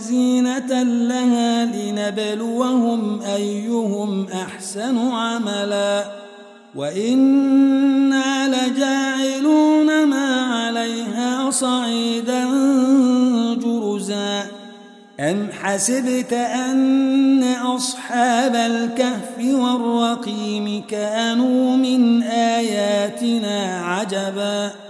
زينة لها لنبلوهم أيهم أحسن عملا. وإنا لجاعلون ما عليها صعيدا جرزا. أم حسبت أن أصحاب الكهف والرقيم كانوا من آياتنا عجبا؟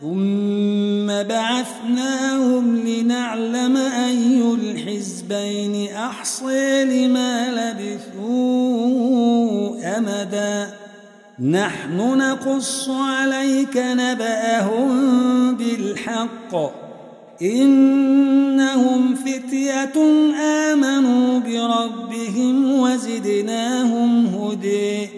ثم بعثناهم لنعلم أي الحزبين أحصي لما لبثوا أمدا. نحن نقص عليك نبأهم بالحق. إنهم فتية آمنوا بربهم وزدناهم هدي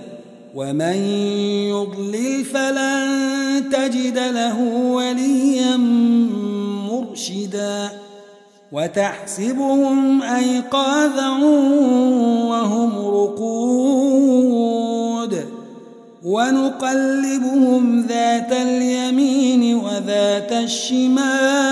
ومن يضلل فلن تجد له وليا مرشدا وتحسبهم أيقاظا وهم رقود ونقلبهم ذات اليمين وذات الشمال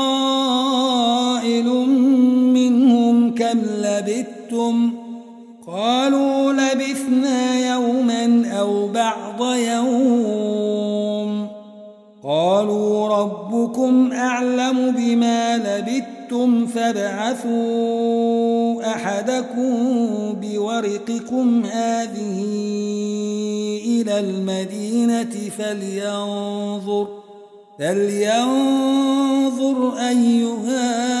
لبثتم قالوا لبثنا يوما أو بعض يوم قالوا ربكم أعلم بما لبثتم فابعثوا أحدكم بورقكم هذه إلى المدينة فلينظر فلينظر أيها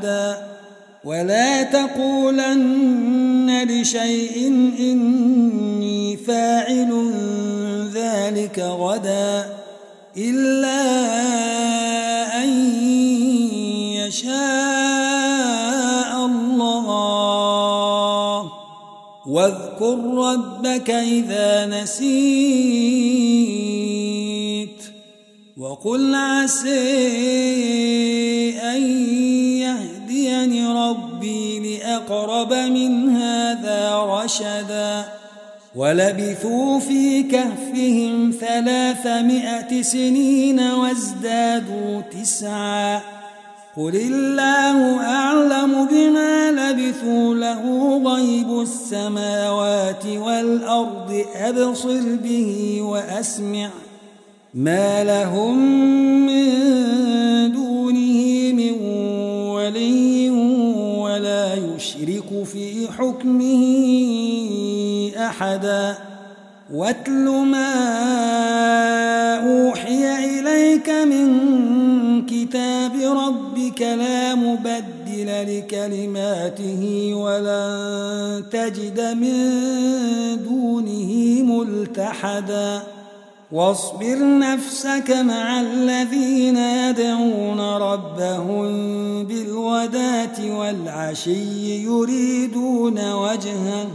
أحدا ولا تقولن لشيء إني فاعل ذلك غدا إلا أن يشاء الله. واذكر ربك إذا نسيت وقل عسى أن ربي لأقرب من هذا رشدا ولبثوا في كهفهم ثلاثمائة سنين وازدادوا تسعا قل الله أعلم بما لبثوا له غيب السماوات والأرض أبصر به وأسمع ما لهم من في حكمه أحدا. واتل ما أوحي إليك من كتاب ربك لا مبدل لكلماته ولن تجد من دونه ملتحدا. واصبر نفسك مع الذين يدعون ربهم بالوداة والعشي يريدون وجهه.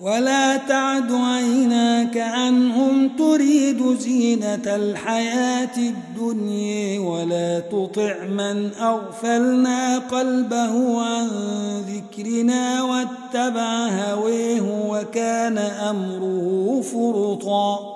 ولا تعد عيناك عنهم تريد زينة الحياة الدنيا ولا تطع من أغفلنا قلبه عن ذكرنا واتبع هويه وكان أمره فرطا.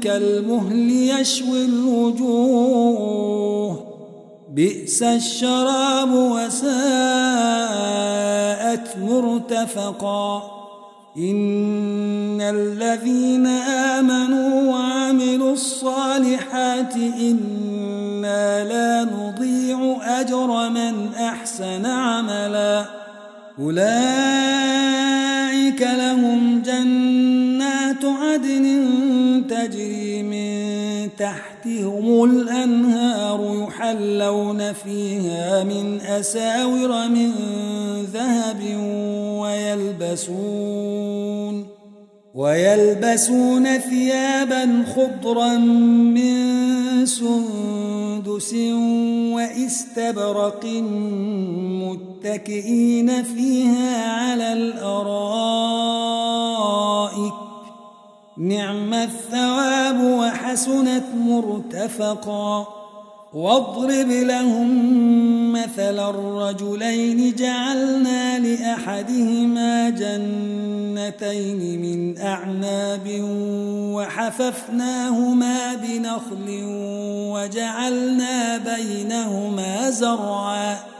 كالمهل يشوي الوجوه. بئس الشراب وساءت مرتفقا. إن الذين آمنوا وعملوا الصالحات إنا لا نضيع أجر من أحسن عملا. أولئك لهم تحتهم الأنهار يحلون فيها من أساور من ذهب ويلبسون ويلبسون ثيابا خضرا من سندس وإستبرق متكئين فيها على الأرائك نعم الثواب وحسنت مرتفقا. واضرب لهم مثل الرجلين جعلنا لأحدهما جنتين من أعناب وحففناهما بنخل وجعلنا بينهما زرعا.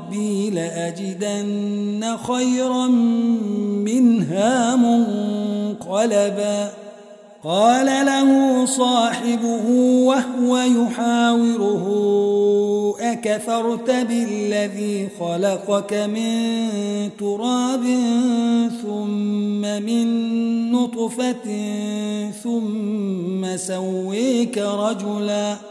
لأجدن خيرا منها منقلبا. قال له صاحبه وهو يحاوره أكفرت بالذي خلقك من تراب ثم من نطفة ثم سويك رجلاً.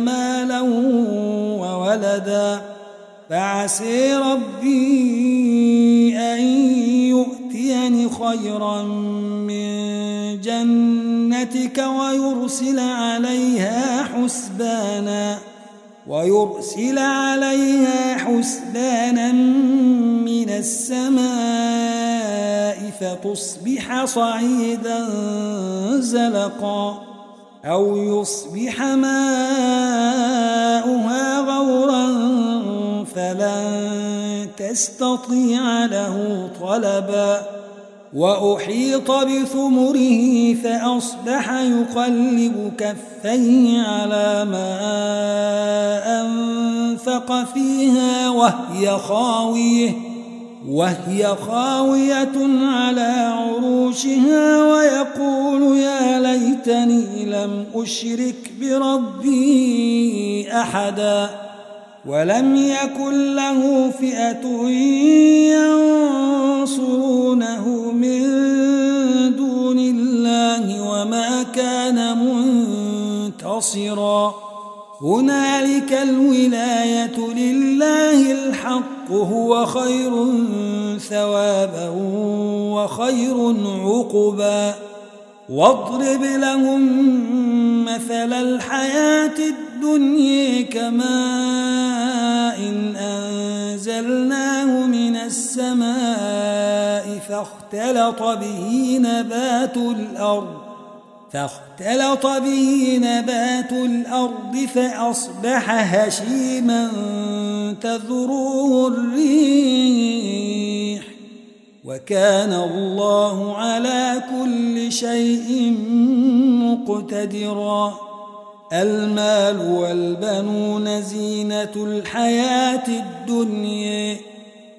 مالا وولدا فعسي ربي أن يؤتيني خيرا من جنتك ويرسل عليها حسبانا ويرسل عليها حسبانا من السماء فتصبح صعيدا زلقا أو يصبح ماؤها غورا فلن تستطيع له طلبا وأحيط بثمره فأصبح يقلب كفيه على ما أنفق فيها وهي خاوية. وهي خاوية على عروشها ويقول يا ليتني لم أشرك بربي أحدا ولم يكن له فئة ينصرونه من دون الله وما كان منتصرا هنالك الولاية لله الحق هو خير ثوابا وخير عقبا. واضرب لهم مثل الحياة الدنيا كماء أنزلناه من السماء فاختلط به نبات الأرض. فاختلط به نبات الأرض فأصبح هشيما تذروه الريح. وكان الله على كل شيء مقتدرا. المال والبنون زينة الحياة الدنيا.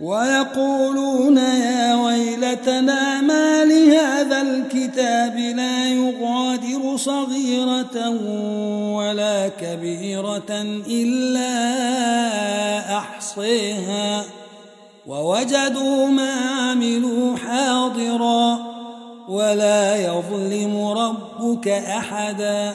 ويقولون يا ويلتنا ما لهذا الكتاب لا يغادر صغيرة ولا كبيرة إلا أحصيها ووجدوا ما عملوا حاضرا ولا يظلم ربك أحدا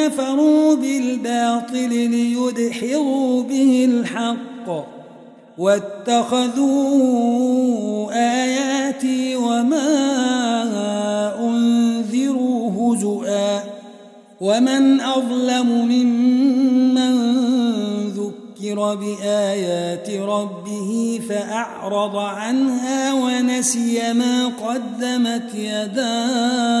كفروا بالباطل ليدحضوا به الحق واتخذوا آياتي وما أنذروا هزؤا ومن أظلم ممن ذكر بآيات ربه فأعرض عنها ونسي ما قدمت يداه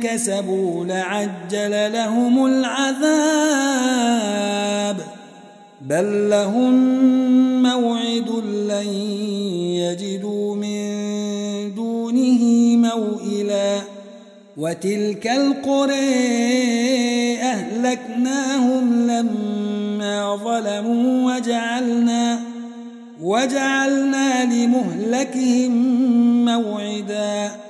كسبوا لعجل لهم العذاب. بل لهم موعد لن يجدوا من دونه موئلا. وتلك القرى أهلكناهم لما ظلموا وجعلنا وجعلنا لمهلكهم موعدا.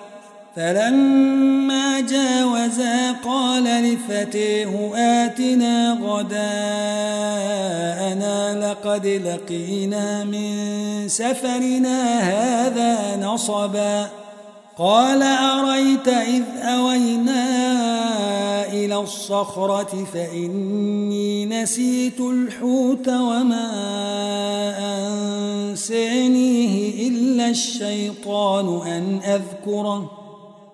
فلما جاوزا قال لفتيه آتنا غداءنا لقد لقينا من سفرنا هذا نصبا قال أريت إذ أوينا إلى الصخرة فإني نسيت الحوت وما أنسانيه إلا الشيطان أن أذكره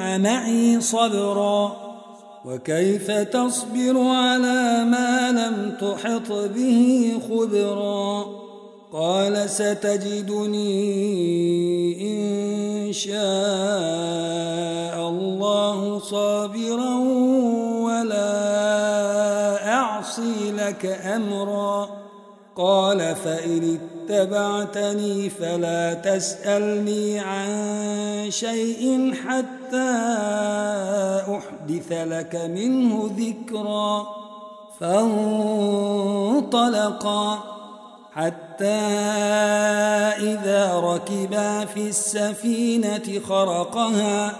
معي صبرا. وكيف تصبر على ما لم تحط به خبرا؟ قال ستجدني إن شاء الله صابرا ولا أعصي لك أمرا. قال فإن اتبعتني فلا تسألني عن شيء حتى أحدث لك منه ذكرا فانطلقا حتى إذا ركبا في السفينة خرقها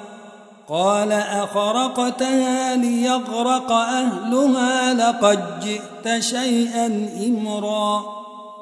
قال أخرقتها ليغرق أهلها لقد جئت شيئا إمرا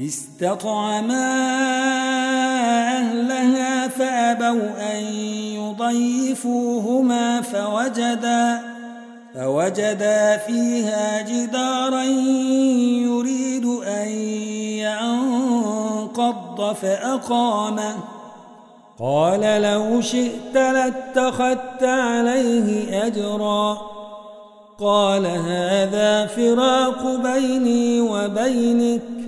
استطعما أهلها فأبوا أن يضيفوهما فوجدا فوجدا فيها جدارا يريد أن ينقض فأقامه. قال لو شئت لاتخذت عليه أجرا. قال هذا فراق بيني وبينك.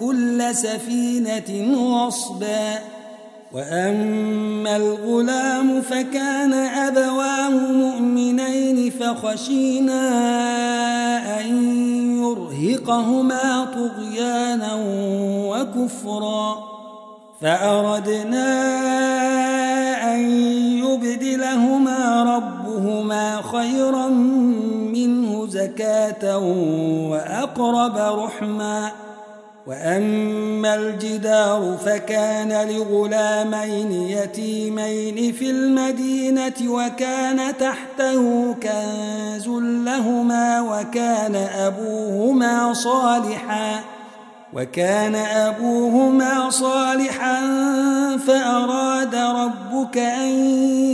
كل سفينة غصبا. وأما الغلام فكان أبواه مؤمنين فخشينا أن يرهقهما طغيانا وكفرا. فأردنا أن يبدلهما ربهما خيرا منه زكاة وأقرب رحمًا. وأما الجدار فكان لغلامين يتيمين في المدينة وكان تحته كنز لهما وكان أبوهما صالحا وكان أبوهما صالحا فأراد ربك أن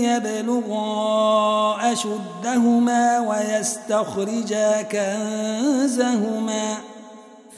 يبلغا أشدهما ويستخرجا كنزهما ۖ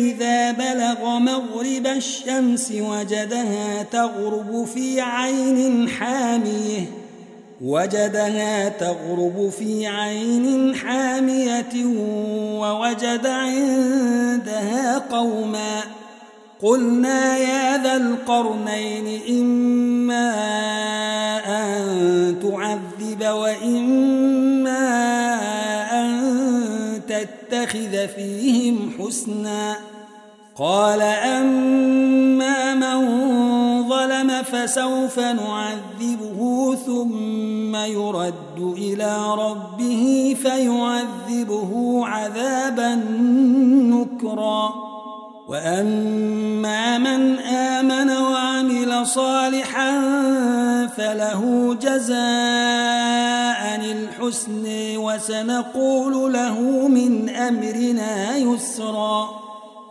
إذا بلغ مغرب الشمس وجدها تغرب في عين حامية وجدها تغرب في عين حامية ووجد عندها قوما. قلنا يا ذا القرنين إما أن تعذب وإما يتخذ فيهم حسنا. قال أما من ظلم فسوف نعذبه ثم يرد إلى ربه فيعذبه عذابا نكرا. وأما من آمن وعمل صالحا فله جزاء الحسن وسنقول له من أمرنا يسرا.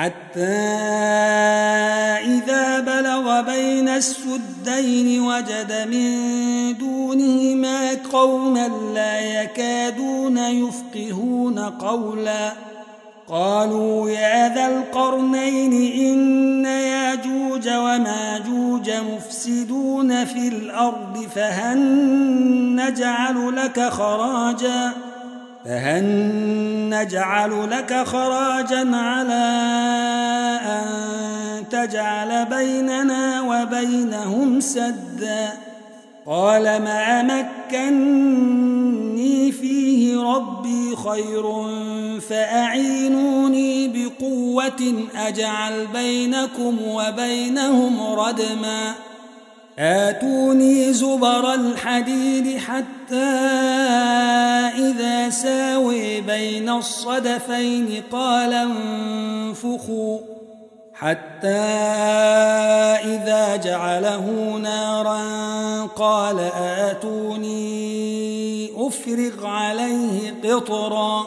حتى إذا بلغ بين السدين وجد من دونهما قوما لا يكادون يفقهون قولا. قالوا يا ذا القرنين إن ياجوج وماجوج مفسدون في الأرض فهل نجعل لك خراجاً؟ فهل نجعل لك خراجا على أن تجعل بيننا وبينهم سدا. قال ما مكني فيه ربي خير فأعينوني بقوة أجعل بينكم وبينهم ردماً. آتوني زبر الحديد حتى إذا ساوي بين الصدفين قال انفخوا حتى إذا جعله نارا قال آتوني أفرغ عليه قطرا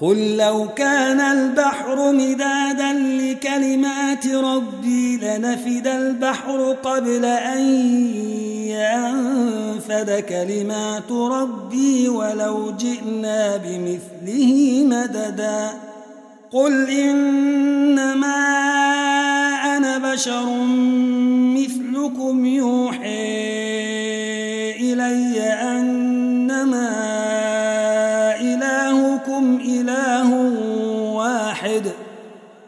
قل لو كان البحر مدادا لكلمات ربي لنفد البحر قبل أن ينفد كلمات ربي ولو جئنا بمثله مددا. قل إنما أنا بشر مثلكم يوحي